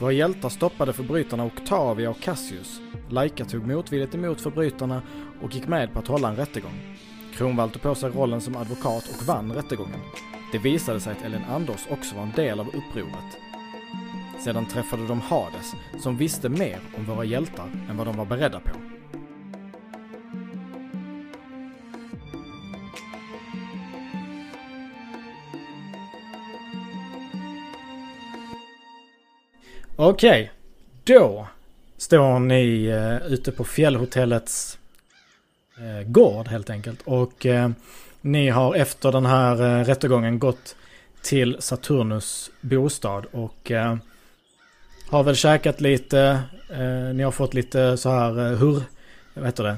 Våra hjältar stoppade förbrytarna Octavia och Cassius. Laika tog motvilligt emot förbrytarna och gick med på att hålla en rättegång. Kronwall tog på sig rollen som advokat och vann rättegången. Det visade sig att Ellen Anders också var en del av upproret. Sedan träffade de Hades, som visste mer om våra hjältar än vad de var beredda på. Okej, då står ni uh, ute på fjällhotellets uh, gård helt enkelt. Och uh, ni har efter den här uh, rättegången gått till Saturnus bostad och har väl käkat lite. ni har fått lite så här hur, vad heter det?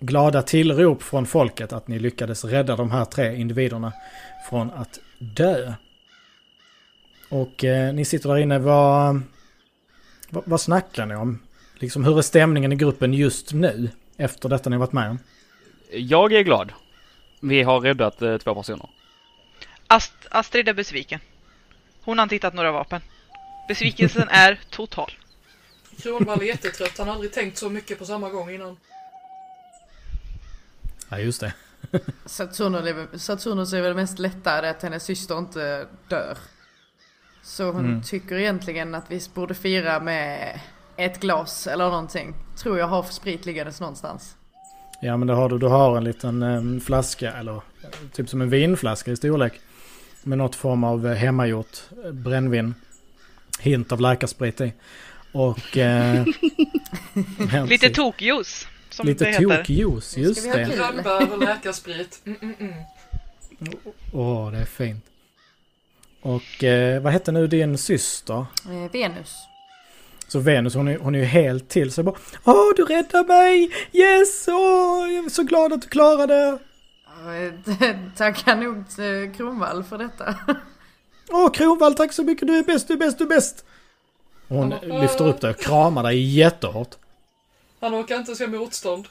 Glada tillrop från folket att ni lyckades rädda de här tre individerna från att dö. Och eh, ni sitter där inne, vad, vad, vad snackar ni om? Liksom hur är stämningen i gruppen just nu? Efter detta ni varit med om? Jag är glad. Vi har räddat eh, två personer. Ast Astrid är besviken. Hon har inte hittat några vapen. Besvikelsen är total. Kronwall är jättetrött, han har aldrig tänkt så mycket på samma gång innan. Ja, just det. Saturnus är väl mest lättare att hennes syster inte dör. Så hon mm. tycker egentligen att vi borde fira med ett glas eller någonting. Tror jag har sprit liggandes någonstans. Ja men det har du. Du har en liten um, flaska eller typ som en vinflaska i storlek. Med något form av uh, hemmagjort uh, brännvin. Hint av läkarsprit i. Och... Uh, Lite tokjuice. Lite tokjuice, just det. Grönbär och läkarsprit. Mm, mm, mm. Åh, oh, det är fint. Och eh, vad hette nu din syster? Eh, Venus. Så Venus hon är, hon är ju helt till sig bara Åh du räddar mig! Yes! Åh, jag är så glad att du klarade det! Tackar nog till Kronvall för detta. Åh Kronvall tack så mycket, du är bäst, du är bäst, du är bäst! Hon oh, lyfter upp dig och kramar dig jättehårt. Han orkar inte se motstånd.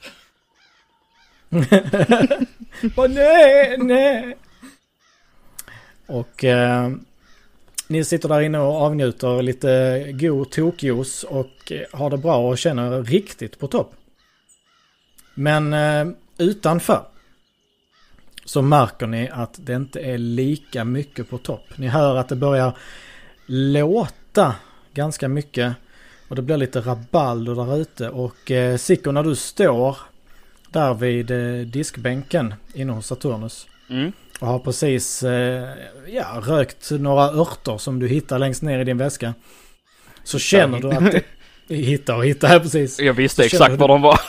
Åh nej, nej! Och eh, ni sitter där inne och avnjuter lite god tokjuice och eh, har det bra och känner riktigt på topp. Men eh, utanför så märker ni att det inte är lika mycket på topp. Ni hör att det börjar låta ganska mycket och det blir lite rabalder där ute och eh, Sikko när du står där vid eh, diskbänken inne hos Saturnus. Mm. Och har precis eh, ja, rökt några örter som du hittar längst ner i din väska. Så känner du att... hitta och hitta här precis. Jag visste exakt var de var.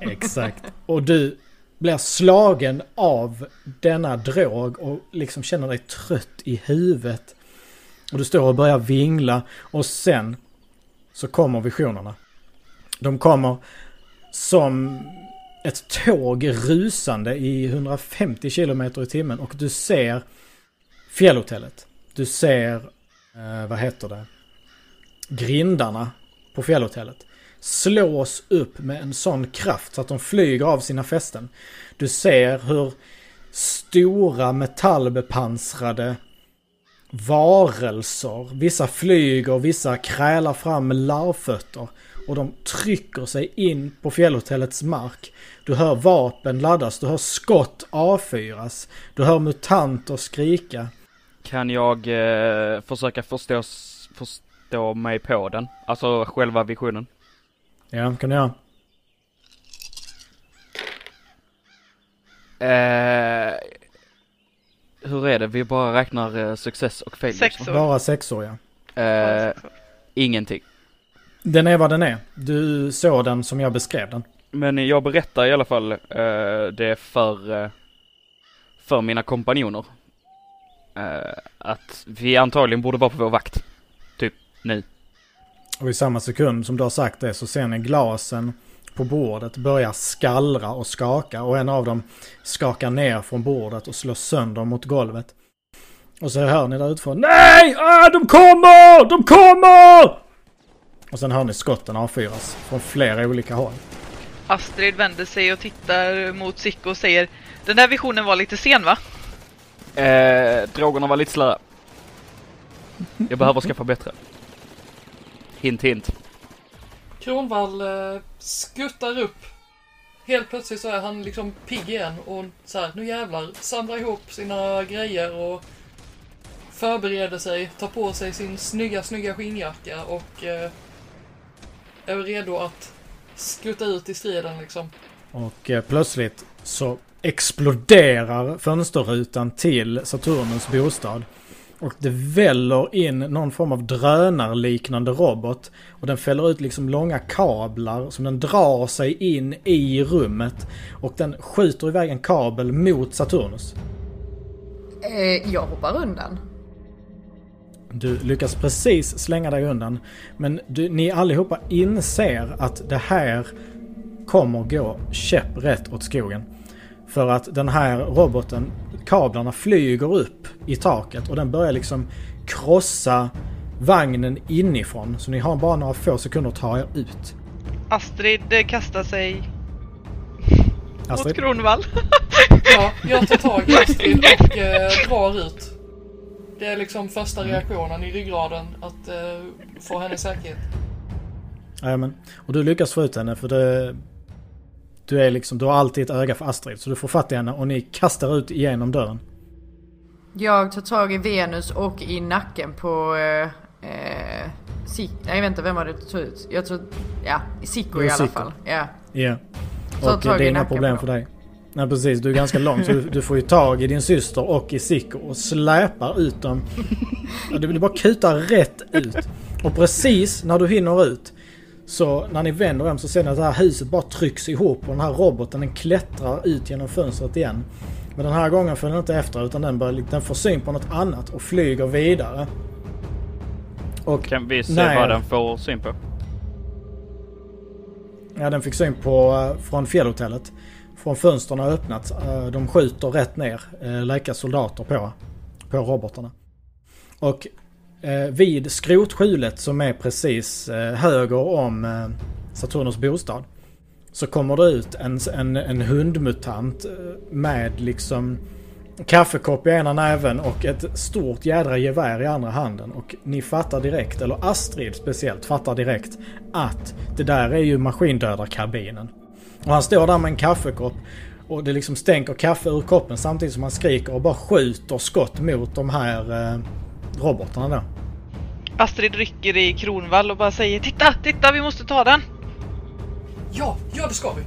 exakt. Och du blir slagen av denna drog och liksom känner dig trött i huvudet. Och du står och börjar vingla och sen så kommer visionerna. De kommer som ett tåg rusande i 150 km i timmen och du ser fjällhotellet. Du ser, eh, vad heter det, grindarna på fjällhotellet slås upp med en sån kraft så att de flyger av sina fästen. Du ser hur stora metallbepansrade varelser, vissa flyger, vissa krälar fram med larvfötter och de trycker sig in på fjällhotellets mark. Du hör vapen laddas, du hör skott avfyras, du hör mutanter skrika. Kan jag eh, försöka förstå, förstå mig på den? Alltså själva visionen? Ja, kan du göra. Eh, hur är det? Vi bara räknar eh, success och failure. Sexor. Bara sexor ja. Eh, ingenting. Den är vad den är. Du såg den som jag beskrev den. Men jag berättar i alla fall uh, det för, uh, för mina kompanjoner. Uh, att vi antagligen borde vara på vår vakt. Typ nu. Och i samma sekund som du har sagt det så ser ni glasen på bordet börja skallra och skaka och en av dem skakar ner från bordet och slår sönder mot golvet. Och så hör ni där utifrån Nej! Ah, de kommer! De kommer! Och sen hör ni skotten avfyras från flera olika håll. Astrid vänder sig och tittar mot Sicko och säger Den där visionen var lite sen va? Eh, drogerna var lite slöa. Jag behöver skaffa bättre. Hint hint. Kronvall eh, skuttar upp. Helt plötsligt så är han liksom pigg igen och så här, nu jävlar, samlar ihop sina grejer och förbereder sig, tar på sig sin snygga, snygga skinnjacka och eh, är redo att skutta ut i striden liksom. Och eh, plötsligt så exploderar fönsterrutan till Saturnus bostad. Och det väller in någon form av drönarliknande robot. Och den fäller ut liksom långa kablar som den drar sig in i rummet. Och den skjuter iväg en kabel mot Saturnus. Eh, jag hoppar undan. Du lyckas precis slänga dig undan. Men du, ni allihopa inser att det här kommer gå käpprätt åt skogen. För att den här roboten, kablarna flyger upp i taket och den börjar liksom krossa vagnen inifrån. Så ni har bara några få sekunder att ta er ut. Astrid eh, kastar sig mot Astrid? Kronvall. Ja, jag tar tag i Astrid och eh, drar ut. Det är liksom första reaktionen i ryggraden att eh, få henne i säkerhet. Jajamän. Och du lyckas få ut henne för det... Du är liksom, du har alltid ett öga för Astrid. Så du får fatt i henne och ni kastar ut igenom dörren. Jag tar tag i Venus och i nacken på... Eh, eh, Sik- Nej jag vet inte, vem var det du tog ut? Jag tror... Ja, Sicko Det i alla fall. Ja. Ja. Ta Och tag det är inga problem på för dig. Nej precis, du är ganska lång så du, du får ju tag i din syster och i Sicko och släpar ut dem. Du vill bara kuta rätt ut. Och precis när du hinner ut så när ni vänder om så ser ni att det här huset bara trycks ihop och den här roboten den klättrar ut genom fönstret igen. Men den här gången följer den inte efter utan den, börjar, den får syn på något annat och flyger vidare. Och Kan vi se Nej. vad den får syn på? Ja, den fick syn på eh, från fjällhotellet. Från fönstren har öppnats. Eh, de skjuter rätt ner eh, soldater på, på robotarna. Och eh, vid skrotskjulet som är precis eh, höger om Saturnus bostad. Så kommer det ut en, en, en hundmutant med liksom kaffekopp i ena näven och ett stort jädra gevär i andra handen. Och ni fattar direkt, eller Astrid speciellt fattar direkt att det där är ju maskindödarkarbinen. Och han står där med en kaffekopp och det liksom stänker kaffe ur koppen samtidigt som han skriker och bara skjuter skott mot de här eh, robotarna då. Astrid rycker i Kronvall och bara säger Titta, titta, vi måste ta den! Ja, ja det ska vi.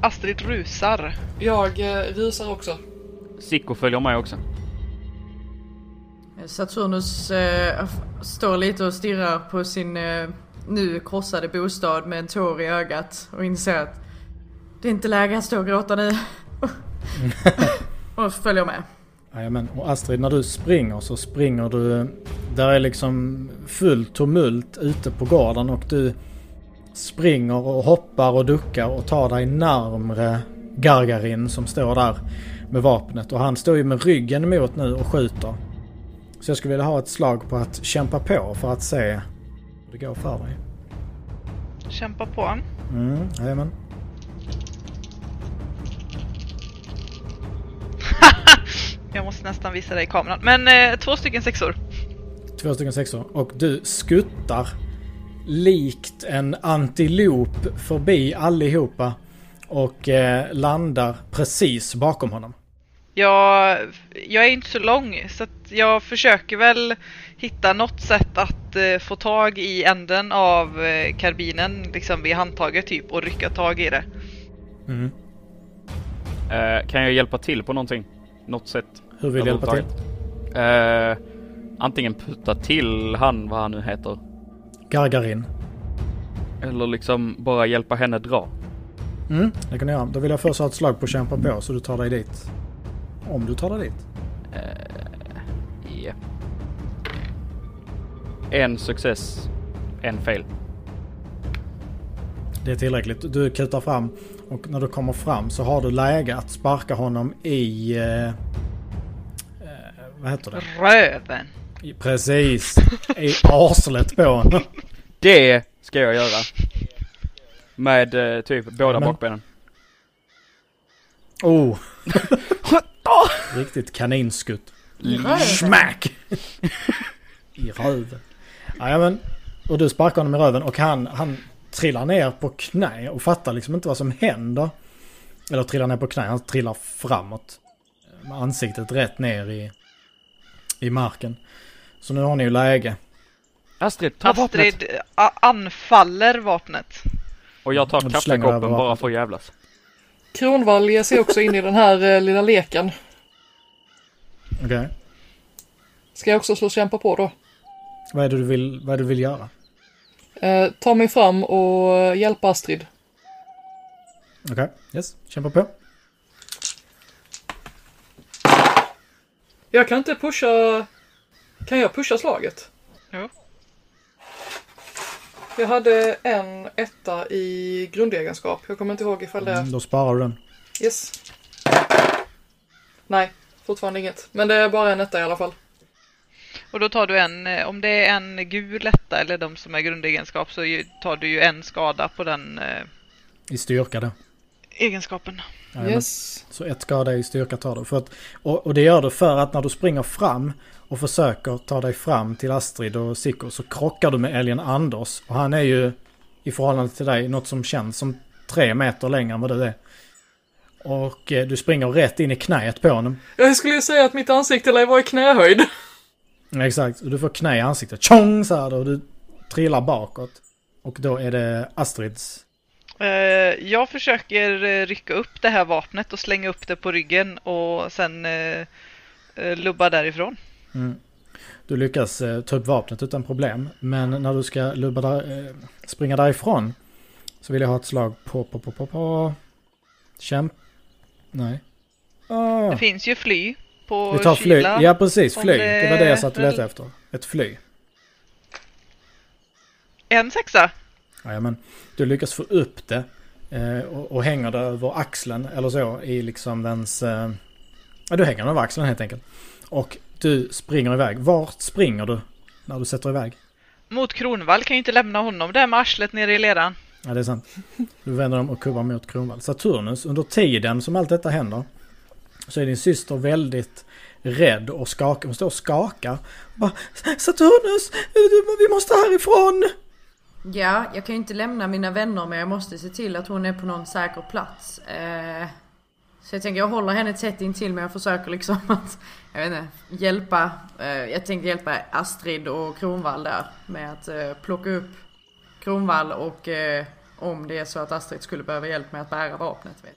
Astrid rusar. Jag eh, rusar också. Sicko följer med också. Saturnus eh, står lite och stirrar på sin eh, nu krossade bostad med en tår i ögat och inser att det är inte läge att stå och gråta nu. och följer med. Jajamän, och Astrid när du springer så springer du... Där är liksom full tumult ute på gården och du springer och hoppar och duckar och tar dig närmre Gargarin som står där med vapnet. Och han står ju med ryggen mot nu och skjuter. Så jag skulle vilja ha ett slag på att kämpa på för att se hur det går för dig. Kämpa på han. Mm, jajamän. Jag måste nästan visa dig i kameran. Men eh, två stycken sexor. Två stycken sexor. Och du skuttar likt en antilop förbi allihopa. Och eh, landar precis bakom honom. Jag, jag är inte så lång så att jag försöker väl hitta något sätt att eh, få tag i änden av eh, karbinen liksom vid handtaget typ och rycka tag i det. Mm. Eh, kan jag hjälpa till på någonting? Något sätt? Hur vill du hjälpa till? Eh, antingen putta till han, vad han nu heter. Gargarin. Eller liksom bara hjälpa henne dra. Mm, det kan du göra. Då vill jag först ha ett slag på kämpa på så du tar dig dit. Om du tar dig dit. Ja. En success, en fail. Det är tillräckligt. Du kutar fram och när du kommer fram så har du läge att sparka honom i... Eh, eh, vad heter det? Röven! Precis! I arslet på honom. Det ska jag göra. Med eh, typ båda Men- bakbenen. Oh! Riktigt kaninskutt. Smack! I röven. Jajamän. och du sparkar honom i röven och han, han trillar ner på knä och fattar liksom inte vad som händer. Eller trillar ner på knä, han trillar framåt. Med ansiktet rätt ner i, i marken. Så nu har ni ju läge. Astrid, ta vapnet! Astrid a- anfaller vapnet. Och jag tar kaffekoppen bara vapnet. för att jävlas. Kronvall ger sig också in i den här eh, lilla leken. Okej. Ska jag också slå kämpa på då? Vad är det du vill, vad är det du vill göra? Eh, ta mig fram och eh, hjälpa Astrid. Okej, yes. Kämpa på. Jag kan inte pusha... Kan jag pusha slaget? Jo. Jag hade en etta i grundegenskap. Jag kommer inte ihåg ifall det... Mm, då sparar du den. Yes. Nej, fortfarande inget. Men det är bara en etta i alla fall. Och då tar du en, eh, om det är en gul etta eller de som är grundegenskap så tar du ju en skada på den eh, I styrka då. Egenskapen. Jajamän. Yes. Så ett skada i styrka tar du. För att, och, och det gör du för att när du springer fram och försöker ta dig fram till Astrid och Sicko så krockar du med älgen Anders. Och han är ju i förhållande till dig något som känns som tre meter längre än vad du är. Och eh, du springer rätt in i knäet på honom. Jag skulle ju säga att mitt ansikte lär vara i knähöjd. Ja, Exakt, och du får knä i ansiktet. Tjong så här då, och du trillar bakåt. Och då är det Astrids. Eh, jag försöker eh, rycka upp det här vapnet och slänga upp det på ryggen och sen eh, lubba därifrån. Mm. Du lyckas ta upp vapnet utan problem. Men när du ska lubba där, springa därifrån så vill jag ha ett slag på, på, på, på, på. Kämp... Nej. Ah. Det finns ju fly på Vi tar fly. kyla. Ja precis, fly. Det var det jag satt och det- letade efter. Ett fly. En sexa. Jajamän. Du lyckas få upp det eh, och, och hänger det över axeln eller så i liksom dens... Eh, ja, du hänger den över axeln helt enkelt. Och du springer iväg. Vart springer du när du sätter iväg? Mot Kronvall kan ju inte lämna honom där med arslet nere i leran. Ja, det är sant. Du vänder dem och kubbar mot Kronvall. Saturnus, under tiden som allt detta händer så är din syster väldigt rädd och skakar. Hon står och skakar. Och bara, Saturnus, vi måste härifrån! Ja, jag kan ju inte lämna mina vänner men jag måste se till att hon är på någon säker plats. Eh, så jag tänker jag håller henne tätt intill mig och försöker liksom att, jag vet inte, hjälpa. Eh, jag tänkte hjälpa Astrid och Kronvall där med att eh, plocka upp Kronvall och eh, om det är så att Astrid skulle behöva hjälp med att bära vapnet. Vet.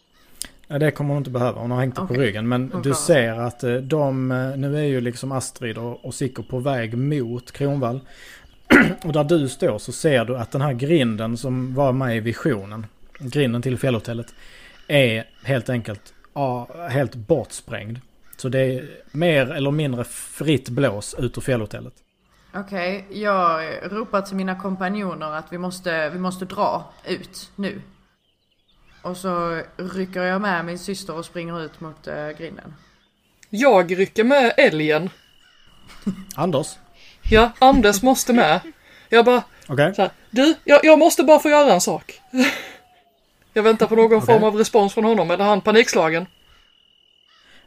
Ja, det kommer hon inte behöva. Hon har hängt det på Okej. ryggen. Men Hon du klarar ser att eh, de, eh, nu är ju liksom Astrid och, och på väg mot Kronvall. och där du står så ser du att den här grinden som var med i visionen, grinden till fjällhotellet, är helt enkelt ja, helt bortsprängd. Så det är mer eller mindre fritt blås ut ur fjällhotellet. Okej, jag ropar till mina kompanjoner att vi måste, vi måste dra ut nu. Och så rycker jag med min syster och springer ut mot eh, grinden. Jag rycker med älgen. Anders? Ja, Anders måste med. Jag bara, så här, du, jag, jag måste bara få göra en sak. Jag väntar på någon Okej. form av respons från honom, eller han panikslagen.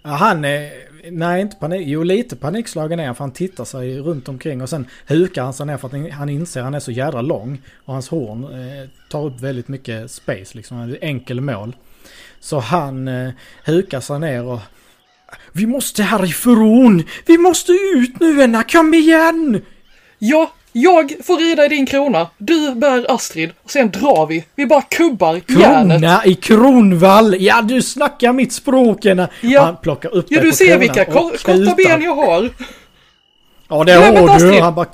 Ja, han är... Nej, inte panik. Jo, lite panikslagen är han för han tittar sig runt omkring och sen hukar han sig ner för att han inser att han är så jädra lång. Och hans horn eh, tar upp väldigt mycket space liksom. Enkel mål. Så han eh, hukar sig ner och... Vi måste härifrån! Vi måste ut nu Enna, kom igen! Ja, jag får rida i din krona, du bär Astrid, och sen drar vi. Vi bara kubbar järnet. Krona i Kronvall! Ja, du snackar mitt språk Enna! Ja. Han plockar upp Ja, du ser vilka och ko- korta ben jag har. Ja det har du. Astrid. Han bara...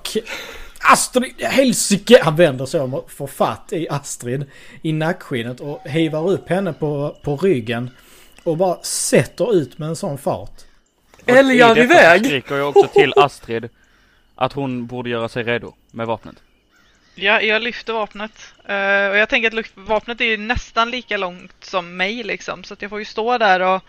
Astrid, helsike! Han vänder sig om och får fatt i Astrid i nackskinnet och hivar upp henne på, på ryggen. Och bara sätter ut med en sån fart. Älgar iväg. skriker jag också till Astrid att hon borde göra sig redo med vapnet. Ja, jag lyfter vapnet. Eh, och jag tänker att vapnet är ju nästan lika långt som mig liksom. Så att jag får ju stå där och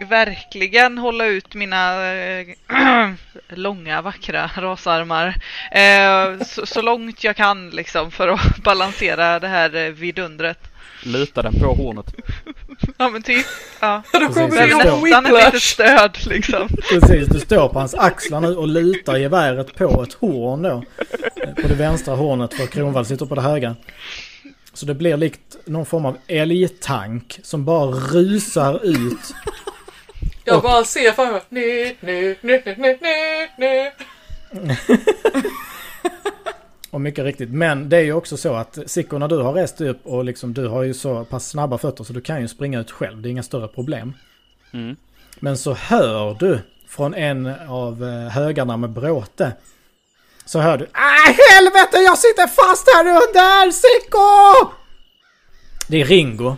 verkligen hålla ut mina eh, långa vackra rasarmar eh, så, så långt jag kan liksom för att balansera det här vidundret. Luta den på hornet. Ja men typ, ja. Då kommer det Nästan ett litet stöd liksom. Precis, du står på hans axlar nu och lutar geväret på ett horn då. Eh, På det vänstra hornet för Kronvall sitter på det högra. Så det blir likt någon form av älgtank som bara rusar ut. Jag Och- bara ser framför mig. Nej, nej, nej, nej, nej, nej. Och mycket riktigt. Men det är ju också så att Sicko när du har rest upp och liksom du har ju så pass snabba fötter så du kan ju springa ut själv. Det är inga större problem. Mm. Men så hör du från en av eh, högarna med bråte. Så hör du Ah helvete jag sitter fast här under Sicko! Det är Ringo.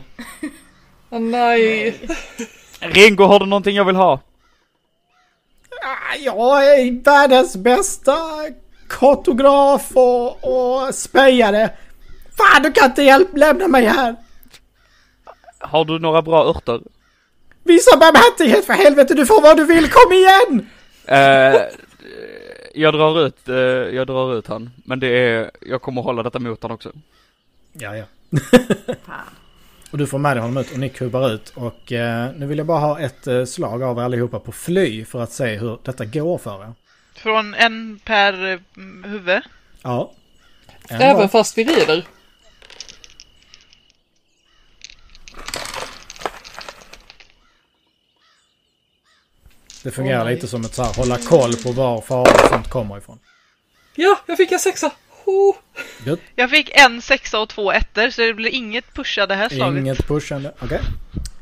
Åh, nej. Ringo, har du någonting jag vill ha? Ah, jag är världens bästa kartograf och, och spejare. Fan du kan inte hjälp, lämna mig här. Har du några bra örter? Visa barmhärtighet för helvete, du får vad du vill, kom igen! Eh, jag drar ut, eh, jag drar ut han. Men det är, jag kommer hålla detta mot han också. Ja, ja. Och du får med dig honom ut och ni kubbar ut. Och eh, nu vill jag bara ha ett slag av er allihopa på fly för att se hur detta går för er. Från en per eh, huvud. Ja. En Även var. fast vi rider. Det fungerar nej. lite som ett så här hålla koll på var faror och sånt kommer ifrån. Ja, jag fick en sexa. Oh. Jag fick en sexa och två ettor så det blir inget pusha det här slaget. Inget pushande. Okej.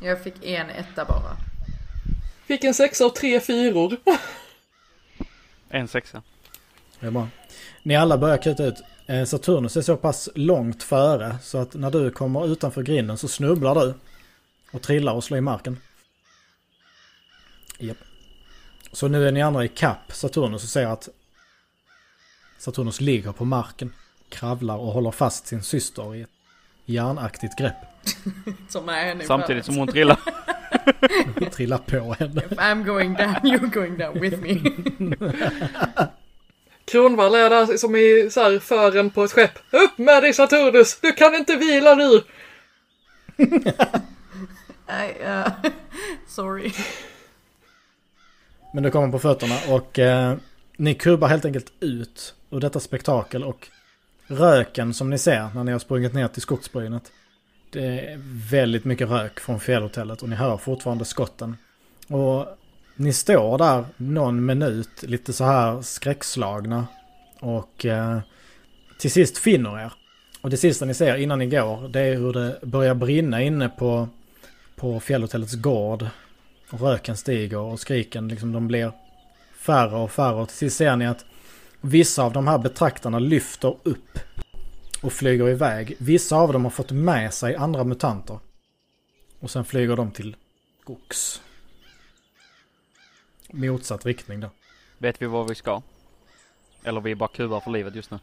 Jag fick en etta bara. Fick en sexa och tre fyror. En sexa. Det är bra. Ni alla börjar kuta ut. Eh, Saturnus är så pass långt före så att när du kommer utanför grinden så snubblar du. Och trillar och slår i marken. Japp. Så nu är ni andra i kapp Saturnus och ser att Saturnus ligger på marken. Kravlar och håller fast sin syster i ett järnaktigt grepp. Som är henne Samtidigt som hon trillar. Trillar på henne. If I'm going down, you're going down with me. Kronvall är där som i så här fören på ett skepp. Upp med dig Saturnus! Du kan inte vila nu! Nej, uh, sorry. Men du kommer på fötterna och eh, ni kubbar helt enkelt ut ur detta spektakel och röken som ni ser när ni har sprungit ner till skogsbrynet. Det är väldigt mycket rök från fjällhotellet och ni hör fortfarande skotten. Och ni står där någon minut lite så här skräckslagna och eh, till sist finner er. Och det sista ni ser innan ni går det är hur det börjar brinna inne på, på fjällhotellets gård. Och röken stiger och skriken liksom de blir färre och färre. Och till sist ser ni att vissa av de här betraktarna lyfter upp och flyger iväg. Vissa av dem har fått med sig andra mutanter. Och sen flyger de till Gox. Motsatt riktning då. Vet vi var vi ska? Eller vi är bara kubar för livet just nu.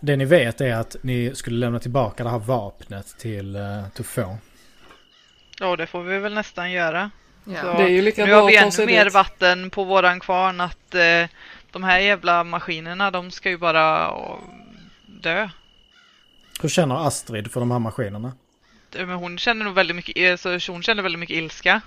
Det ni vet är att ni skulle lämna tillbaka det här vapnet till uh, Tufo. Ja, det får vi väl nästan göra. Ja. Det är ju lika nu har vi ännu mer dit. vatten på våran kvarn att eh, de här jävla maskinerna, de ska ju bara eh, dö. Hur känner Astrid för de här maskinerna? Men hon känner nog väldigt mycket, eh, så hon känner väldigt mycket ilska.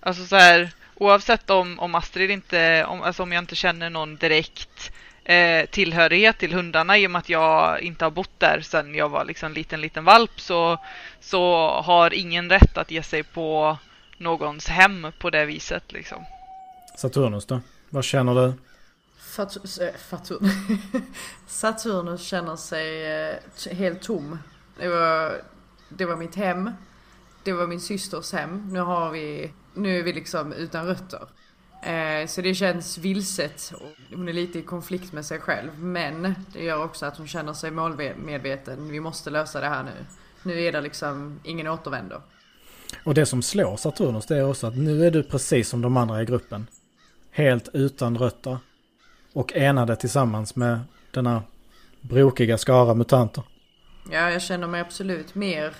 Alltså så här, oavsett om, om Astrid inte, om, alltså om jag inte känner någon direkt eh, tillhörighet till hundarna i och med att jag inte har bott där sedan jag var liksom liten, liten valp så, så har ingen rätt att ge sig på någons hem på det viset liksom. Saturnus då? Vad känner du? Eh, Saturn. Saturnus känner sig eh, helt tom. Det var, det var mitt hem. Det var min systers hem. Nu har vi, nu är vi liksom utan rötter. Eh, så det känns vilset. Hon är lite i konflikt med sig själv. Men det gör också att hon känner sig målmedveten. Vi måste lösa det här nu. Nu är det liksom ingen återvändo. Och det som slår Saturnus det är också att nu är du precis som de andra i gruppen. Helt utan rötter. Och enade tillsammans med denna brokiga skara mutanter. Ja, jag känner mig absolut mer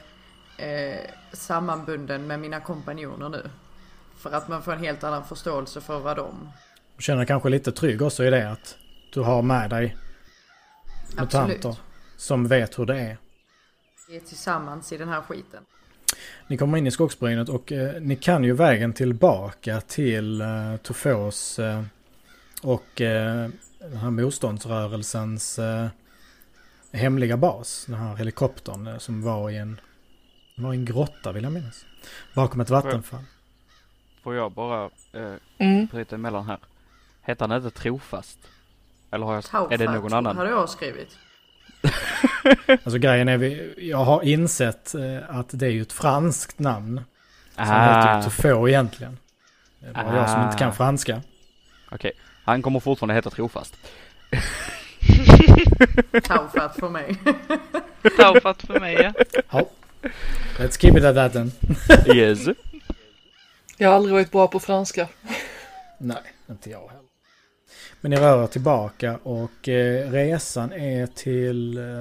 eh, sammanbunden med mina kompanjoner nu. För att man får en helt annan förståelse för vad de... Du känner dig kanske lite trygg också i det att du har med dig mutanter Absolut. som vet hur det är. Vi är tillsammans i den här skiten. Ni kommer in i skogsbrynet och eh, ni kan ju vägen tillbaka till eh, Tofos eh, och eh, den här motståndsrörelsens eh, hemliga bas. Den här helikoptern eh, som var i en, var i en grotta vill jag minnas. Bakom ett vattenfall. Får jag bara eh, Mm. bryta emellan här? Heter han inte Trofast? Eller har jag, Taufat är det någon annan? hade jag skrivit. Alltså grejen är, vi, jag har insett eh, att det är ju ett franskt namn. Som Ah. heter Tofo egentligen. Det är bara jag som inte kan Ah. franska. Okej, han kommer fortfarande heta Trofast. Taufat för mig. Taufat för mig ja. Ja. Let's keep it at that then. Yes. Jag har aldrig varit bra på franska. Nej, inte jag heller. Men ni rör er tillbaka och eh, resan är till, eh,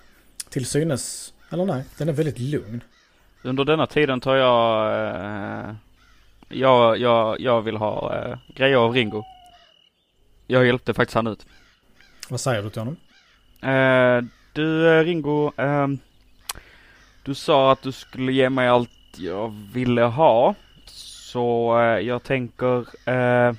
till synes, eller nej, den är väldigt lugn. Under denna tiden tar jag, eh, jag, jag, jag vill ha eh, grejer av Ringo. Jag hjälpte faktiskt han ut. Vad säger du till honom? Eh, du eh, Ringo, ehm, du sa att du skulle ge mig allt jag ville ha. Så eh, jag tänker, eh,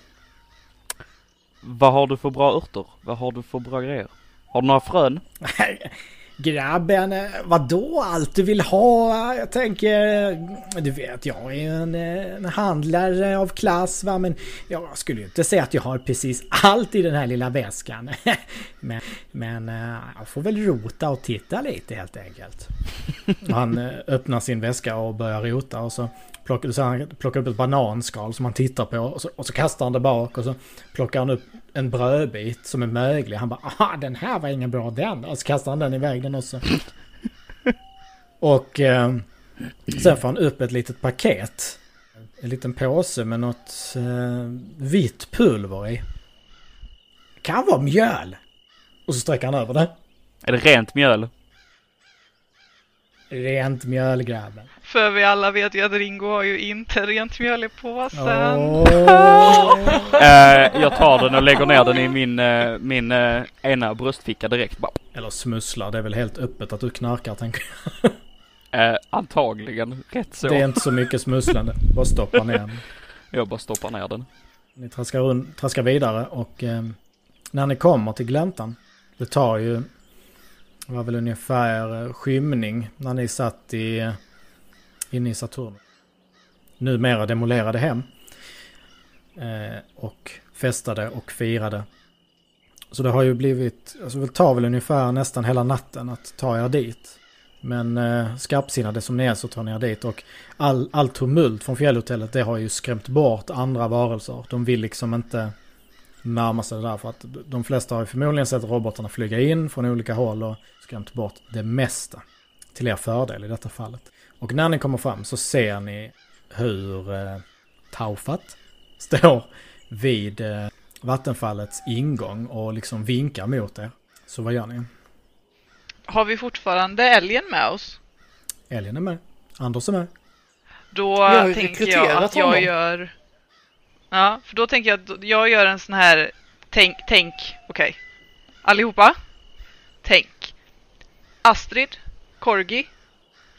vad har du för bra örter? Vad har du för bra grejer? Har du några frön? Grabben, eh, vadå allt du vill ha? Jag tänker, eh, du vet jag är ju en, eh, en handlare av klass va, men jag skulle ju inte säga att jag har precis allt i den här lilla väskan. men men jag får väl rota och titta lite helt enkelt. Han öppnar sin väska och börjar rota och så plockar, så han plockar upp ett bananskal som han tittar på och så, och så kastar han det bak och så plockar han upp en brödbit som är möglig. Han bara ah den här var ingen bra den. Och så kastar han den iväg den också. Och eh, sen får han upp ett litet paket. En liten påse med något eh, vitt pulver i. Kan vara mjöl. Och så sträcker han över det. Är det rent mjöl? Rent mjöl grabben. För vi alla vet ju att Ringo har ju inte rent mjöl i påsen. Åh. Eh, jag tar den och lägger ner den i min, eh, min eh, ena bröstficka direkt. Bara, Eller smusslar, det är väl helt öppet att du knarkar tänker jag. eh, antagligen rätt så. Det är inte så mycket smusslande. Bara stoppa ner den. Jag bara stoppar ner den. Ni traskar, run- traskar vidare och eh, när ni kommer till gläntan. Det tar ju, det var väl ungefär eh, skymning när ni satt i, eh, inne i Saturn. Numera demolerade hem. Eh, och festade och firade. Så det har ju blivit, alltså det tar väl ungefär nästan hela natten att ta er dit. Men eh, skarpsinnade som ni är så tar ni er dit och all, all tumult från fjällhotellet det har ju skrämt bort andra varelser. De vill liksom inte närma sig det där för att de flesta har ju förmodligen sett robotarna flyga in från olika håll och skrämt bort det mesta. Till er fördel i detta fallet. Och när ni kommer fram så ser ni hur eh, Taufat står vid eh, vattenfallets ingång och liksom vinkar mot er. Så vad gör ni? Har vi fortfarande älgen med oss? Älgen är med. Anders är med. Då tänker jag att jag honom. gör... Ja, för då tänker jag att jag gör en sån här... Tänk, tänk, okej. Allihopa. Tänk. Astrid, Corgi,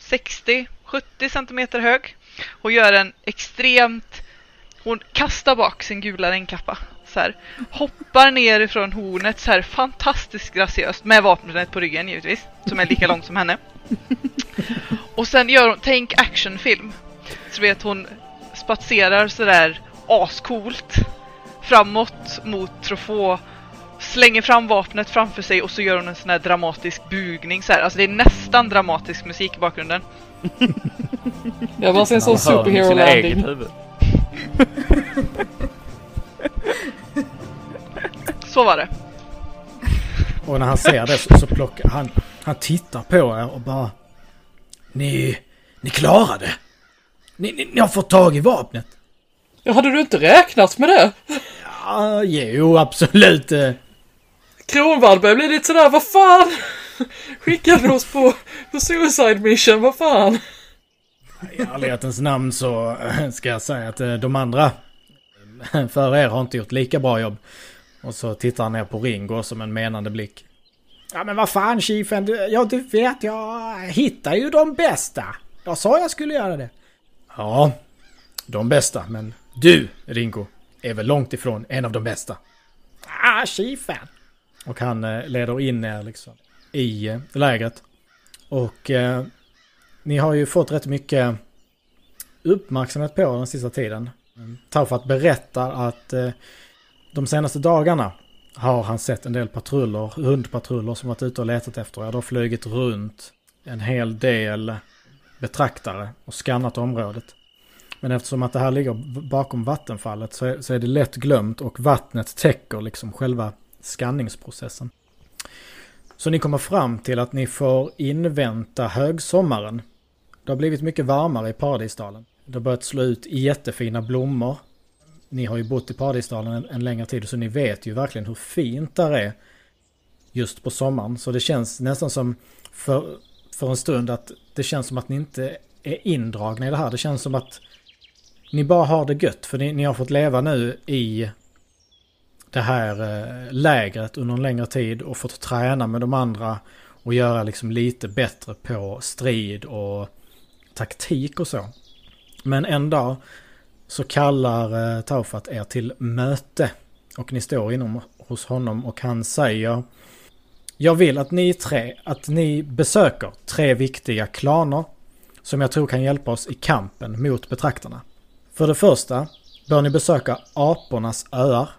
60-70 centimeter hög. Hon gör en extremt... Hon kastar bak sin gula regnkappa. Så här. Hoppar ner ifrån hornet så här fantastiskt graciöst med vapnet på ryggen givetvis. Som är lika långt som henne. Och sen gör hon, tänk actionfilm. Så vet hon spatserar sådär ascoolt framåt mot Trofå slänger fram vapnet framför sig och så gör hon en sån här dramatisk bugning så här. Alltså det är nästan dramatisk musik i bakgrunden. Jag bara ser en sån Man superhero landing. huvud. Så var det. Och när han ser det så, så plockar han, han tittar på er och bara... Ni, ni klarade! Ni, ni, ni har fått tag i vapnet! Ja, hade du inte räknat med det? Ja, jo absolut. Eh. Kronvall börjar bli lite sådär, vad fan? Skickade oss på, på suicide mission, vad fan? I ärlighetens namn så eh, ska jag säga att eh, de andra för er har inte gjort lika bra jobb. Och så tittar han ner på Ringo som en menande blick. Ja men vad fan chiefen, du, ja du vet jag hittar ju de bästa. Jag sa jag skulle göra det. Ja, de bästa, men du Ringo är väl långt ifrån en av de bästa. Ah, chiefen! Och han eh, leder in er liksom i eh, lägret. Och eh, ni har ju fått rätt mycket uppmärksamhet på den sista tiden. Taufat berättar att eh, de senaste dagarna har han sett en del patruller, hundpatruller som varit ute och letat efter er. De har flugit runt en hel del betraktare och skannat området. Men eftersom att det här ligger bakom vattenfallet så är, så är det lätt glömt och vattnet täcker liksom själva skanningsprocessen. Så ni kommer fram till att ni får invänta högsommaren. Det har blivit mycket varmare i Paradisdalen. Det har börjat slå ut jättefina blommor. Ni har ju bott i Paradisdalen en, en längre tid så ni vet ju verkligen hur fint där är just på sommaren. Så det känns nästan som för, för en stund att det känns som att ni inte är indragna i det här. Det känns som att ni bara har det gött för ni, ni har fått leva nu i det här eh, lägret under en längre tid och fått träna med de andra och göra liksom lite bättre på strid och taktik och så. Men en dag så kallar eh, Taufat er till möte och ni står inom hos honom och han säger Jag vill att ni tre, att ni besöker tre viktiga klaner som jag tror kan hjälpa oss i kampen mot betraktarna. För det första bör ni besöka Apornas öar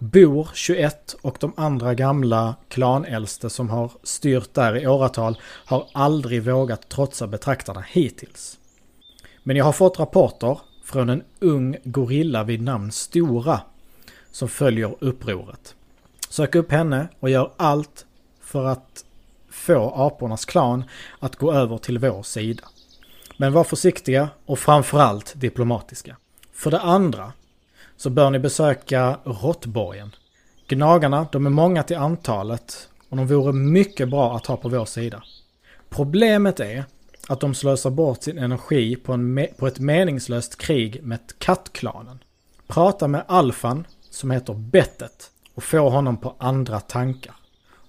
Bor 21 och de andra gamla klanäldste som har styrt där i åratal har aldrig vågat trotsa betraktarna hittills. Men jag har fått rapporter från en ung gorilla vid namn Stora som följer upproret. Sök upp henne och gör allt för att få apornas klan att gå över till vår sida. Men var försiktiga och framförallt diplomatiska. För det andra så bör ni besöka Råttborgen. Gnagarna, de är många till antalet och de vore mycket bra att ha på vår sida. Problemet är att de slösar bort sin energi på, en på ett meningslöst krig med kattklanen. Prata med alfan, som heter Bettet, och få honom på andra tankar.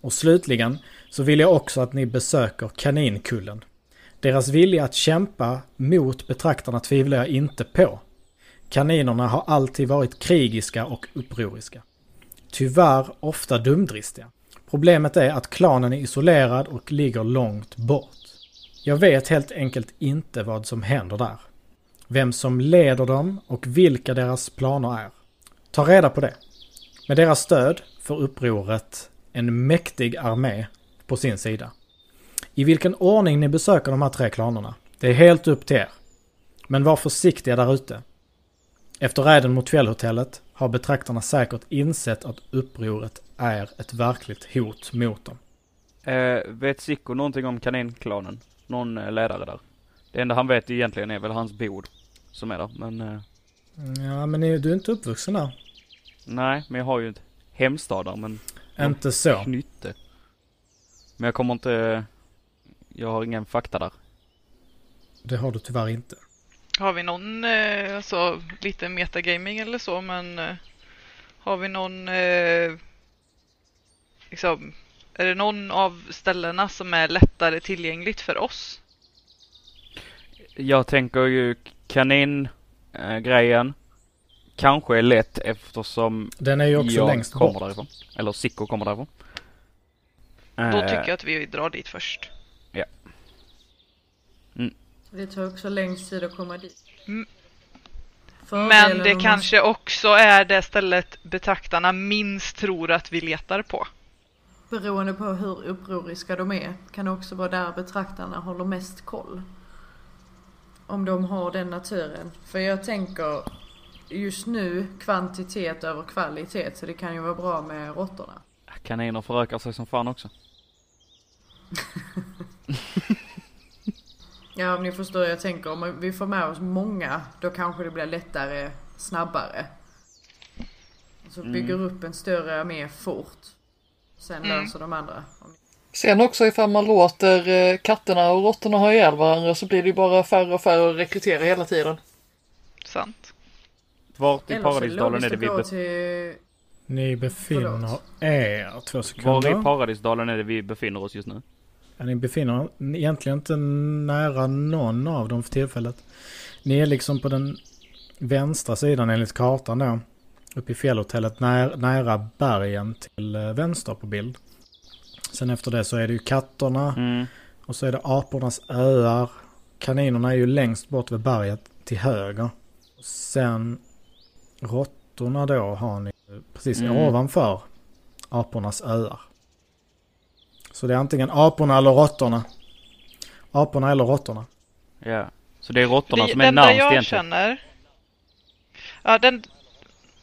Och slutligen så vill jag också att ni besöker Kaninkullen. Deras vilja att kämpa mot betraktarna tvivlar jag inte på. Kaninerna har alltid varit krigiska och upproriska. Tyvärr ofta dumdristiga. Problemet är att klanen är isolerad och ligger långt bort. Jag vet helt enkelt inte vad som händer där. Vem som leder dem och vilka deras planer är. Ta reda på det. Med deras stöd får upproret en mäktig armé på sin sida. I vilken ordning ni besöker de här tre klanerna, det är helt upp till er. Men var försiktiga där ute. Efter räden mot fjällhotellet har betraktarna säkert insett att upproret är ett verkligt hot mot dem. Eh, vet Sicko någonting om kaninklanen? Någon eh, ledare där? Det enda han vet egentligen är väl hans bod som är där, men... Eh... Ja, men är, du är inte uppvuxen där. Nej, men jag har ju ett hemstad där, men... Inte så. Knytte. Men jag kommer inte... Jag har ingen fakta där. Det har du tyvärr inte. Har vi någon, eh, alltså lite metagaming eller så, men eh, har vi någon, eh, liksom, är det någon av ställena som är lättare tillgängligt för oss? Jag tänker ju kanin-grejen kanske är lätt eftersom Den är ju också jag längst kommer bort. därifrån. Eller Sicko kommer därifrån. Då tycker jag att vi drar dit först. Det tar också längst tid att komma dit. Mm. Men det kanske också är det stället betraktarna minst tror att vi letar på. Beroende på hur upproriska de är kan det också vara där betraktarna håller mest koll. Om de har den naturen. För jag tänker just nu kvantitet över kvalitet så det kan ju vara bra med råttorna. Kaniner förökar sig som fan också. Ja om ni förstår jag tänker om vi får med oss många då kanske det blir lättare snabbare. Så bygger upp en större armé fort. Sen Mm. löser de andra. Sen också ifall man låter eh, katterna och råttorna ha ihjäl varandra så blir det ju bara färre och färre att rekrytera hela tiden. Sant. Vart i Paradisdalen är det vi be- till... Ni befinner Förlåt. er, två Var i sekunder. Paradisdalen är det vi befinner oss just nu? Ja, ni befinner er egentligen inte nära någon av dem för tillfället. Ni är liksom på den vänstra sidan enligt kartan då. Uppe i fjällhotellet när, nära bergen till eh, vänster på bild. Sen efter det så är det ju katterna Mm. och så är det apornas öar. Kaninerna är ju längst bort vid berget till höger. Sen råttorna då har ni precis Mm. ovanför apornas öar. Så det är antingen aporna eller råttorna. Aporna eller råttorna. Ja. Så det är råttorna Det- som är den där närmst jag egentligen? känner... Ja, den,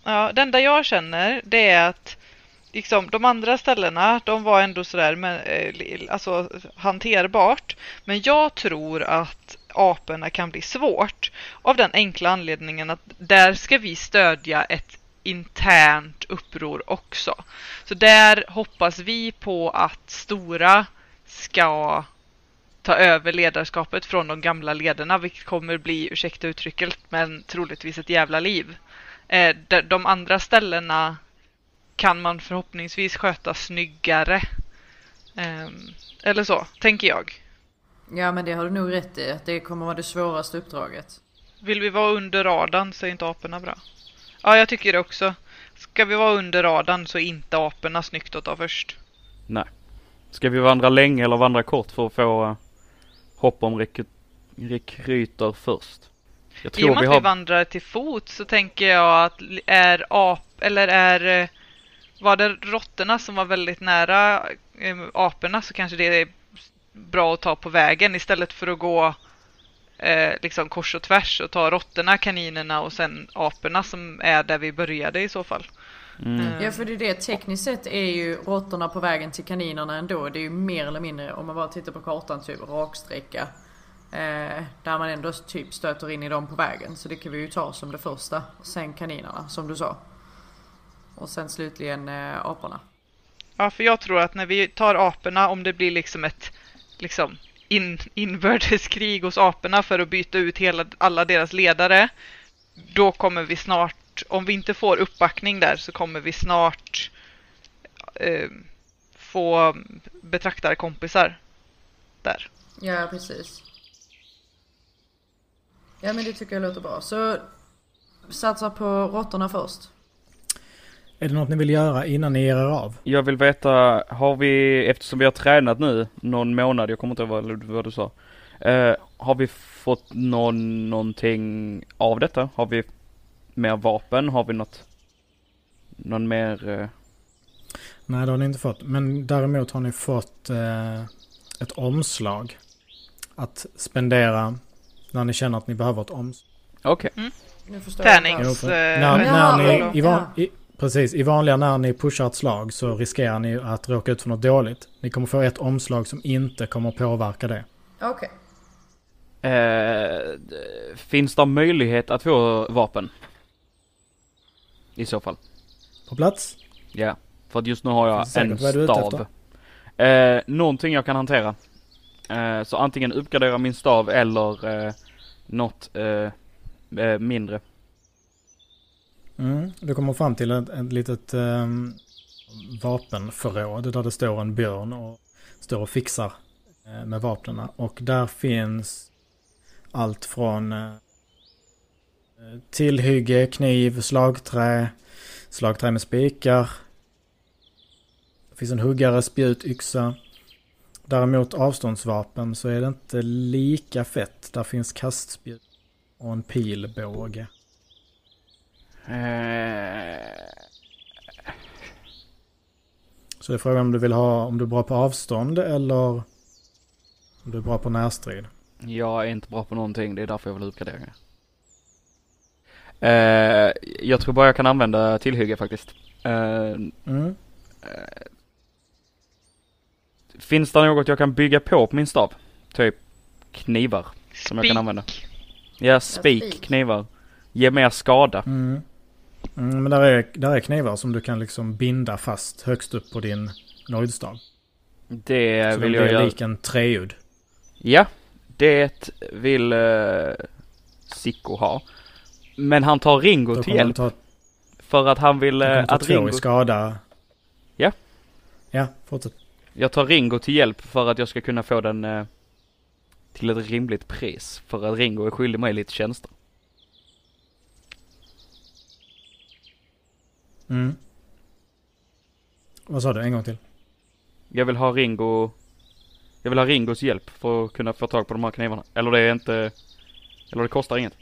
ja, den där jag känner det är att liksom, de andra ställena, de var ändå sådär men, eh, alltså, hanterbart. Men jag tror att aporna kan bli svårt av den enkla anledningen att där ska vi stödja ett internt uppror också. Så där hoppas vi på att stora ska ta över ledarskapet från de gamla ledarna, vilket kommer bli, ursäkta uttrycket, men troligtvis ett jävla liv. Eh, de, andra ställena kan man förhoppningsvis sköta snyggare. Ehm, eller så, tänker jag. Ja men det har du nog rätt i. att Det kommer vara det svåraste uppdraget. Vill vi vara under radarn så är inte aporna bra. Ja, jag tycker det också. Ska vi vara under radarn så är inte aporna snyggt att ta först. Nej. Ska vi vandra länge eller vandra kort för att få uh, hopp om rekry- rekryter först? Jag I och tror med vi att vi vandrar till fot så tänker jag att är ap eller är eh, var det råttorna som var väldigt nära eh, aporna så kanske det är bra att ta på vägen istället för att gå eh, liksom kors och tvärs och ta råttorna, kaninerna och sen aporna som är där vi började i så fall. Mm. Eh, Ja för det är det, tekniskt sett är ju råttorna på vägen till kaninerna ändå. Det är ju mer eller mindre, om man bara tittar på kartan, typ raksträcka. Eh, där man ändå typ stöter in i dem på vägen. Så det kan vi ju ta som det första. Sen kaninerna, som du sa. Och sen slutligen eh, aporna. Ja, för jag tror att när vi tar aporna, om det blir liksom ett liksom in, inbördeskrig hos aporna för att byta ut hela, alla deras ledare, då kommer vi snart, om vi inte får uppbackning där, så kommer vi snart eh, få betraktarkompisar där. Ja precis. Ja men det tycker jag låter bra. Så satsa på råttorna först. Är det något ni vill göra innan ni ger er av? Jag vill veta, har vi, eftersom vi har tränat nu någon månad, jag kommer inte ihåg vad, vad du sa. Eh, har vi fått någon, någonting av detta? Har vi mer vapen? Har vi något, någon mer, eh, Nej, det har ni inte fått. Men däremot har ni fått eh, ett omslag. Att spendera när ni känner att ni behöver ett omslag. okej. Förstår jag Tärnings... Jo, för- eh, när, när ni, i, van, i, precis, i vanliga när ni pushar ett slag så riskerar ni att råka ut för något dåligt. Ni kommer få ett omslag som inte kommer påverka det. Okej. Eh, d- finns det möjlighet att få vapen? I så fall. På plats? Ja. För att just nu har jag en stav. Eh, någonting jag kan hantera. Eh, så antingen uppgradera min stav eller eh, något eh, eh, mindre. Mm. Du kommer fram till ett, ett litet eh, vapenförråd där det står en björn och står och fixar eh, med vapnen. Och där finns allt från eh, tillhygge, kniv, slagträ, slagträ med spikar. Det finns en huggare, spjut, yxa. Däremot avståndsvapen så är det inte lika fett. Där finns kastspjut och en pilbåge. Eh, Så är frågan om du vill ha om du är bra på avstånd eller om du är bra på närstrid. jag är inte bra på någonting, det är därför jag vill uppgradera. Eh, jag tror bara jag kan använda tillhygge faktiskt. Eh, Mm. finns det något jag kan bygga på på min stav? Typ knivar som jag kan använda. Ja, spik, spik. knivar. Ge mer skada. Mm. Mm, men där är, där är knivar som du kan liksom binda fast högst upp på din nojdstav. Det Så vill jag göra. lik en treudd. Ja, det vill uh, Sicko ha. Men han tar Ringo till hjälp ta, för att han vill eh, han ta att Ringo... i skada. Ja. Ja, fortsätt. Jag tar Ringo till hjälp för att jag ska kunna få den eh, till ett rimligt pris. För att Ringo är skyldig mig lite tjänster. Mm. Vad sa du? En gång till. Jag vill ha Ringo... Jag vill ha Ringos hjälp för att kunna få tag på de här knivarna. Eller det är inte... Eller det kostar inget.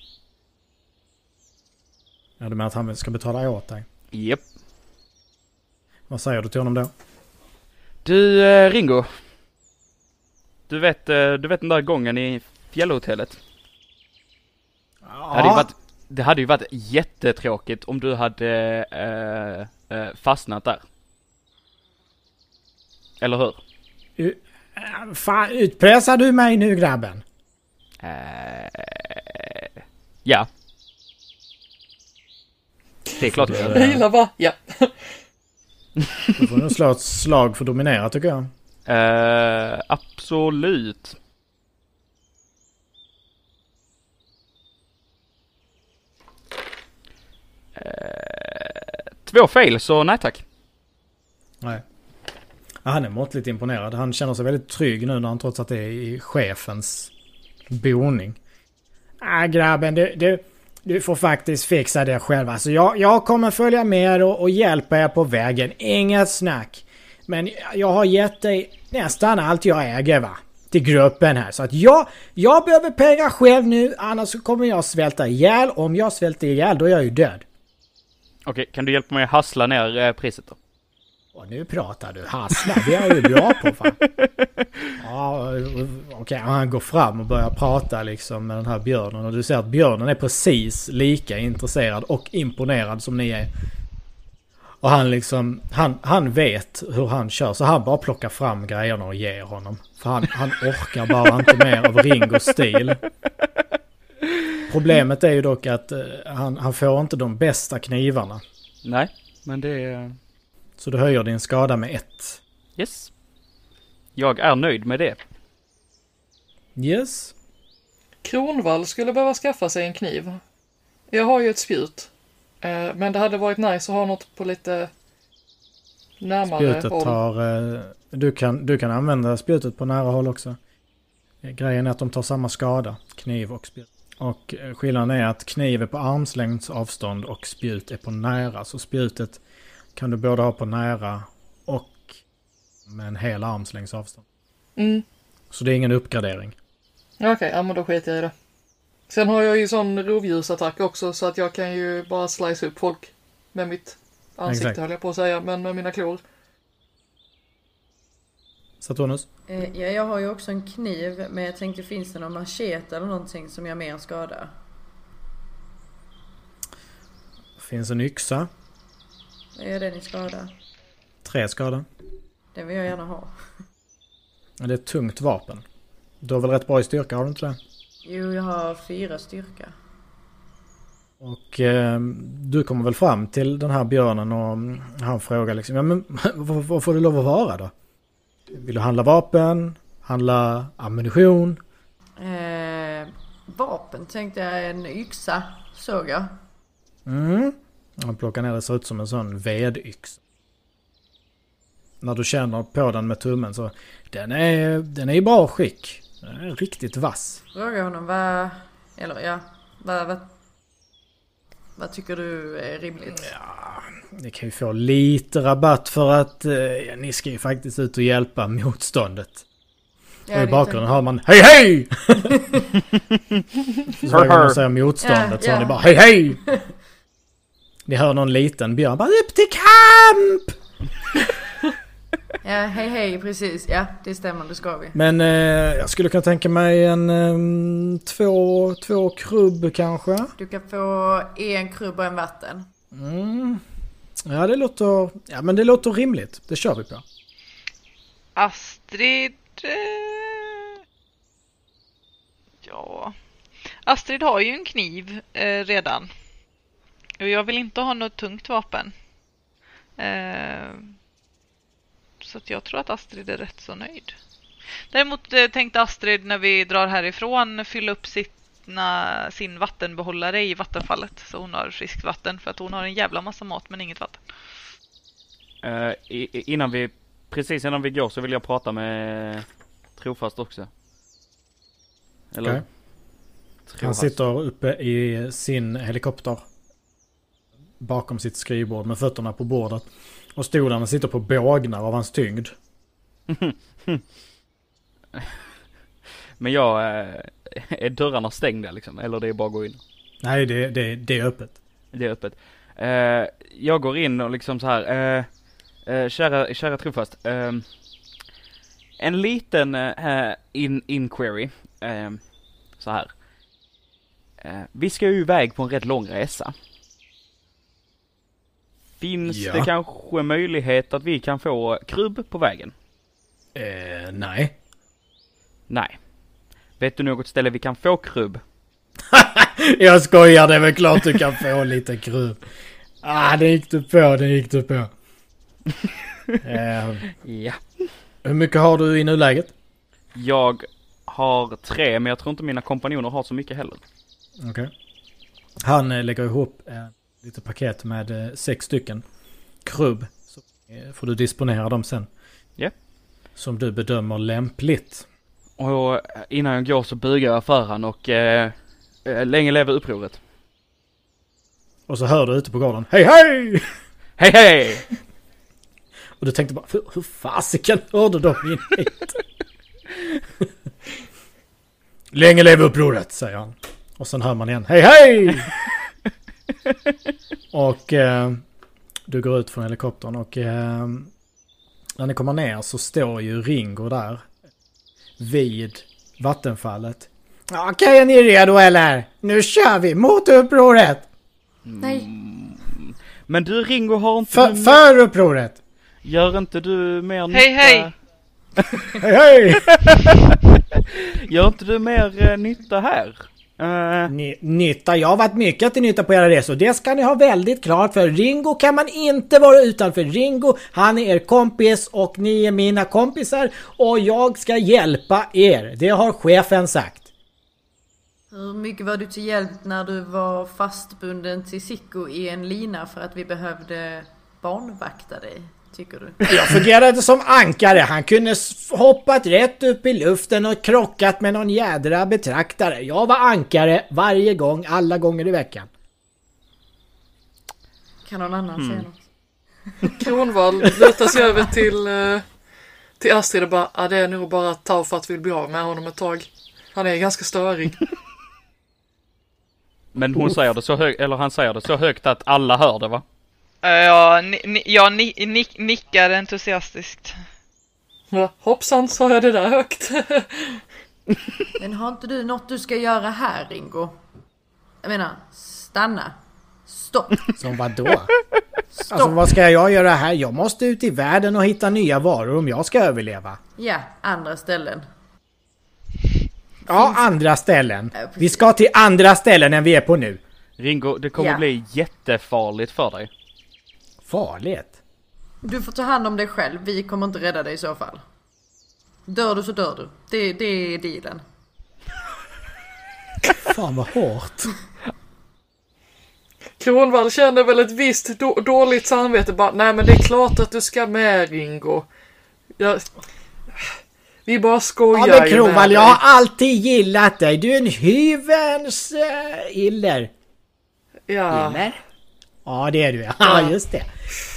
Ja, du menar att han ska betala åt dig? Japp. Vad säger du till honom då? Du eh, Ringo. Du vet, eh, du vet den där gången i fjällhotellet? Det hade, ju varit, det hade ju varit jättetråkigt om du hade eh, eh, fastnat där. Eller hur? Fan, utpressar du mig nu grabben? Eh, ja. Det är klart jag Jag gör. gillar va? Ja. Då får du slå ett slag för att dominera tycker jag. Eh, absolut. Eh, två fail, så nej tack. Nej. Ja, han är måttligt imponerad. Han känner sig väldigt trygg nu när han trots att det är i chefens boning. Ah, grabben, du, du, du får faktiskt fixa det själv. Alltså, jag, jag kommer följa med och, och hjälpa er på vägen. Inget snack. Men jag har gett dig nästan allt jag äger va? Till gruppen här. Så att jag, jag behöver pengar själv nu. Annars kommer jag svälta ihjäl. Om jag svälter ihjäl då är jag ju död. Okej, kan du hjälpa mig att hassla ner eh, priset då? Och nu pratar du hassla, det är ju bra på fan. Ja, okej, han går fram och börjar prata liksom med den här björnen och du ser att björnen är precis lika intresserad och imponerad som ni är. Och han liksom, han, han vet hur han kör så han bara plockar fram grejerna och ger honom. För han, han orkar bara inte mer av Ringos stil. Problemet är ju dock att eh, han, han får inte de bästa knivarna. Nej, men det är... Så du höjer din skada med ett. Yes. Jag är nöjd med det. Yes. Kronvall skulle behöva skaffa sig en kniv. Jag har ju ett spjut. Eh, Men det hade varit nice att ha något på lite närmare Spjutet håll. tar... eh, Du kan, du kan använda spjutet på nära håll också. Grejen är att de tar samma skada, kniv och spjut. Och eh, skillnaden är att kniv är på armslängds avstånd och spjut är på nära. Så spjutet kan du både ha på nära och med en hel armslängds avstånd. Mm. Så det är ingen uppgradering. Okej, ja men då skiter jag i det. Sen har jag ju sån rovdjursattack också så att jag kan ju bara slice upp folk med mitt ansikte Exakt. höll jag på att säga, men med mina klor. Saturnus? Eh, Ja, jag har ju också en kniv, men jag tänkte finns det någon machete eller någonting som gör mer skada? Finns en yxa. Vad gör den i skada? Tre skada. Den vill jag gärna ha. Det är ett tungt vapen. Du har väl rätt bra i styrka, har du inte det? Jo, jag har fyra styrka. Och eh, du kommer väl fram till den här björnen och mm, han frågar liksom, ja men vad, vad får det lov att vara då? Vill du handla vapen? Handla ammunition? Eh, vapen tänkte jag, en yxa såg jag. Mm. Han plockar ner det, ser ut som en sån vedyxa. När du känner på den med tummen så, den är, den är i bra skick. Den är riktigt vass. Fråga honom vad, eller ja, vad, vad, vad tycker du är rimligt? Ni kan ju få lite rabatt för att eh, ni ska ju faktiskt ut och hjälpa motståndet. Ja, och i bakgrunden hör man Hej hej! Så varje gång man säger motståndet Ja, så hör ja. ni bara Hej hej! Ni hör någon liten björn bara upp till kamp! Ja, hej hej, precis. Ja, det stämmer, det ska vi. Men eh, jag skulle kunna tänka mig en eh, två, två krubb kanske. Du kan få en krubb och en vatten. Mm. Ja det låter, ja men det låter rimligt. Det kör vi på. Astrid... Eh, ja... Astrid har ju en kniv eh, redan. Och jag vill inte ha något tungt vapen. Eh... Så att jag tror att Astrid är rätt så nöjd. Däremot eh, tänkte Astrid när vi drar härifrån fylla upp sitt öppna sin vattenbehållare i vattenfallet så hon har friskt vatten för att hon har en jävla massa mat men inget vatten. I, i- innan vi, precis innan vi går så vill jag prata med Trofast också. Eller? Han Trofast. sitter uppe i sin helikopter. Bakom sitt skrivbord med fötterna på bordet. Och stolarna sitter på bågnar av hans tyngd. Men jag, eh, är dörrarna stängda liksom? Eller det är bara att gå in? Nej, det, det, det är öppet. Det är öppet. Eh, jag går in och liksom så här. Eh, kära, kära trofast. En liten in, inquiry. Så här. Vi ska ju iväg på en rätt lång resa. Finns Ja. det kanske möjlighet att vi kan få krubb på vägen? Eh, nej. Nej. Vet du något ställe vi kan få krubb? Jag skojar, det är väl klart du kan få lite krubb. Ah, det gick du på, det gick du på. eh, Ja. hur mycket har du i nuläget? Jag har tre, men jag tror inte mina kompanjoner har så mycket heller. Okej. Han eh, lägger ihop eh, lite paket med eh, sex stycken krubb. Så eh, får du disponera dem sen. Ja. Som du bedömer lämpligt. Och innan jag går så bugar jag för han och eh, eh, länge leve upproret. Och så hör du ute på gården. Hej hej! Hej hej! Och du tänkte bara, hur, hur fasiken hörde de in hit? Länge leve upproret, säger han. Och sen hör man igen, hej hej! och eh, du går ut från helikoptern och eh, när ni kommer ner så står ju Ringo där. Vid vattenfallet. Okej, är ni redo eller? Nu kör vi mot upproret! Nej. Men du Ringo har inte För, du, för upproret! Gör inte du mer Hej, nytta? hej! Hej hej! Gör inte du mer eh, nytta här? Ny- Nytta, jag har varit mycket till nytta på era resor. Det ska ni ha väldigt klart för. Ringo kan man inte vara utan för Ringo, han är er kompis och ni är mina kompisar och jag ska hjälpa er. Det har chefen sagt. Hur mycket var du till hjälp när du var fastbunden till Sicko i en lina för att vi behövde barnvakta dig? Tycker du? Jag fungerade som ankare. Han kunde hoppat rätt upp i luften och krockat med någon jädra betraktare. Jag var ankare varje gång, alla gånger i veckan. Kan någon annan säga något? Kronvall lutar sig över till, eh, till Astrid och bara, ah, det är nog bara att Taufat vill bli av med honom ett tag. Han är ganska störig. men hon säger det så högt, eller han säger det så högt att alla hör det va? Eh, Ja, ni, ni, jag ni, ni, nickar entusiastiskt. Ja, hoppsan, sa jag det där högt? Men har inte du något du ska göra här Ringo? Jag menar, stanna. Stopp. Som vadå? Alltså vad ska jag göra här? Jag måste ut i världen och hitta nya varor om jag ska överleva. Ja, andra ställen. Ja, andra ställen. Vi ska till andra ställen än vi är på nu. Ringo, det kommer Ja. bli jättefarligt för dig. Farligt. Du får ta hand om dig själv, vi kommer inte rädda dig i så fall. Dör du så dör du. Det, det är dealen. Fan vad hårt. Kronvall känner väl ett visst då- dåligt samvete bara, nej men det är klart att du ska med Ringo. Jag... Vi bara Ja skojar men ju med Kronwall, dig. jag har alltid gillat dig. Du är en hyvens uh, iller. Ja, Ja det är du ja, just det.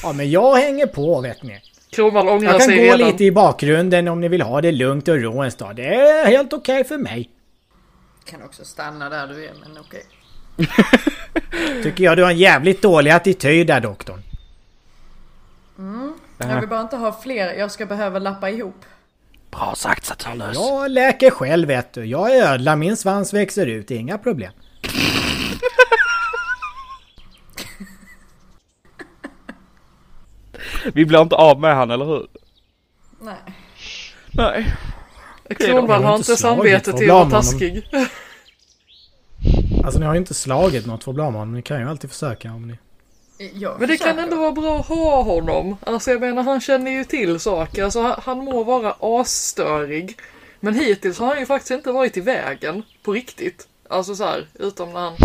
Ja men jag hänger på vet ni. Kronvall ångrar Jag kan sig gå redan. lite i bakgrunden om ni vill ha det lugnt och ro en stad. Det är helt okej för mig. Kan också stanna där du är, men okej. Tycker jag du har en jävligt dålig attityd där doktorn. Jag vill bara inte ha fler, jag ska behöva lappa ihop. Bra sagt Saturnus. Jag läker själv vet du. Jag är ödla, min svans växer ut, inga problem. Vi blir inte av med han, eller hur? Nej. Nej. Kronvall Jag har inte samvete till att vara taskig. Alltså ni har ju inte slagit något för med honom. Ni kan ju alltid försöka om ni... Jag Men det kan försöker. ändå vara bra att ha honom. Alltså jag menar han känner ju till saker. Alltså han, han må vara asstörig. Men hittills har han ju faktiskt inte varit i vägen. På riktigt. Alltså så här, utom när han...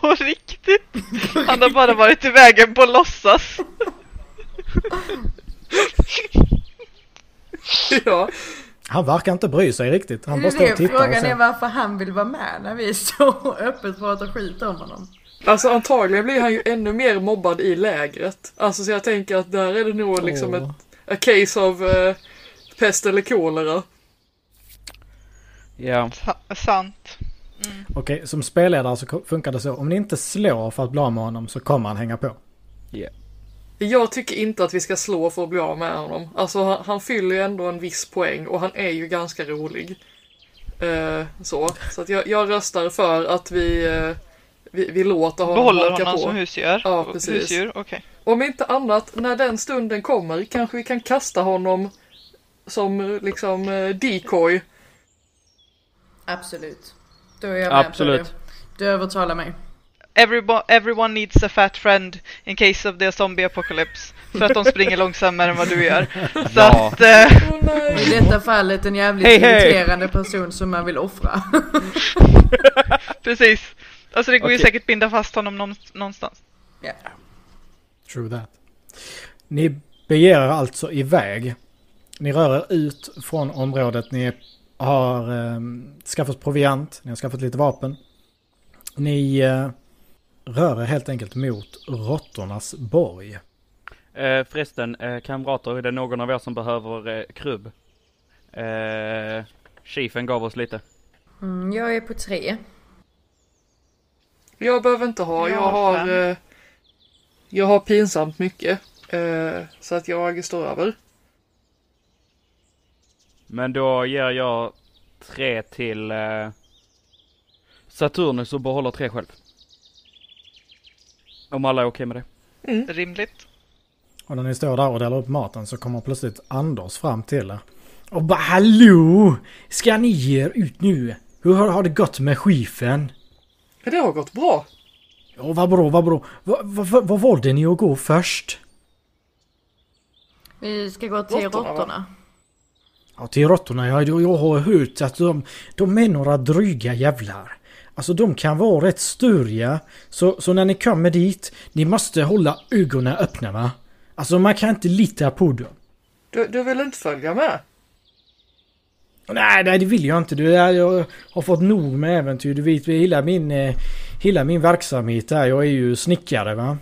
På riktigt? Han har bara varit i vägen på låtsas. Ja, Han verkar inte bry sig riktigt. Han bara är står och tittar och frågan är varför han vill vara med när vi så öppet pratar skit om honom. alltså antagligen blir han ju ännu mer mobbad i lägret. Alltså så jag tänker att där är det nog liksom Åh. ett a case of eh, pest eller kolera. Ja. Sa- sant. Okej, som spelledare så funkar det så. Om ni inte slår för att bli av med honom så kommer han hänga på. Jag tycker inte att vi ska slå för att bli av med honom. Alltså han, han fyller ju ändå en viss poäng och han är ju ganska rolig. Eh, så så att jag, jag röstar för att vi, eh, vi, vi låter honom Behåller haka honom på. som husdjur? Ja, precis. Husdjur, okej. Om inte annat, när den stunden kommer kanske vi kan kasta honom som liksom eh, decoy. Absolut. Då är jag med Absolut. på det. Du övertalar mig. Everybo- everyone needs a fat friend in case of the zombie apocalypse. För att de springer långsammare än vad du gör. Så Ja. att... Eh, nej! I detta fallet en jävligt Hej, hej! irriterande person som man vill offra. precis. Alltså det går ju Okej. säkert binda fast honom någon- någonstans. ja. True that. Ni beger er alltså iväg. Ni rör er ut från området. Ni har eh, skaffat proviant. Ni har skaffat lite vapen. Ni eh, rör er helt enkelt mot råttornas borg. Eh, förresten, eh, kamrater, är det någon av er som behöver eh, krubb? Eh, Chiefen gav oss lite. Mm, jag är på tre. Jag behöver inte ha, Jag jag har eh, jag har pinsamt mycket. Eh, så att jag står över. Men då ger jag tre till eh, Saturnus och behåller tre själv. Om alla är okej med det. Rimligt. Och när ni står där och delar upp maten så kommer plötsligt Anders fram till er. Och bara hallå! Ska ni ge er ut nu? Hur har, har det gått med chefen? Det har gått bra. Ja, vad bra, vad bra. Vad va, va, vad valde ni att gå först? Vi ska gå till Råttorna. Ja, till råttorna. Ja, jag, jag har hört att de, de är några dryga jävlar. Alltså de kan vara rätt störiga. Så, så när ni kommer dit, ni måste hålla ögonen öppna va? Alltså man kan inte lita på dem. Du, du vill inte följa med? Nej, nej det vill jag inte. Du, jag, jag har fått nog med äventyr. Du vet, hela min, eh, hela min verksamhet här. Jag är ju snickare va.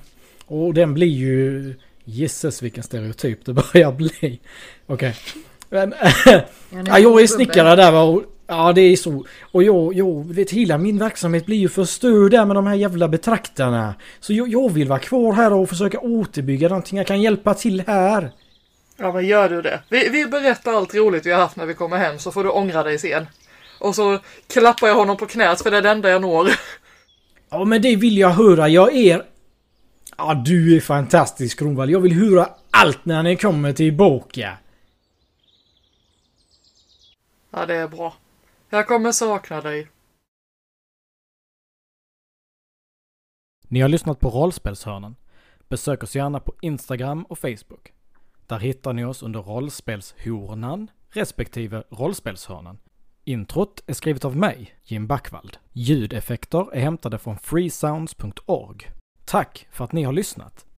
Och den blir ju... Jesses vilken stereotyp det börjar bli. Okej. Men... Ja, jag är snickare där va. Och, ja, det är så. Och jag, jag vet hela min verksamhet blir ju förstörd där med de här jävla betraktarna. Så jag, jag vill vara kvar här och försöka återbygga någonting. Jag kan hjälpa till här. Ja men gör du det. Vi, vi berättar allt roligt vi har haft när vi kommer hem så får du ångra dig sen. Och så klappar jag honom på knät för det är det enda jag når. Ja, men det vill jag höra. Jag är... Ja, du är fantastisk Kronvall. Jag vill höra allt när ni kommer tillbaka. Ja det är bra. Jag kommer sakna dig. Ni har lyssnat på Rollspelshörnan. Besök oss gärna på Instagram och Facebook. Där hittar ni oss under Rollspelshornan respektive Rollspelshörnan. Introt är skrivet av mig, Jim Backvald. Ljudeffekter är hämtade från freesounds.org. Tack för att ni har lyssnat!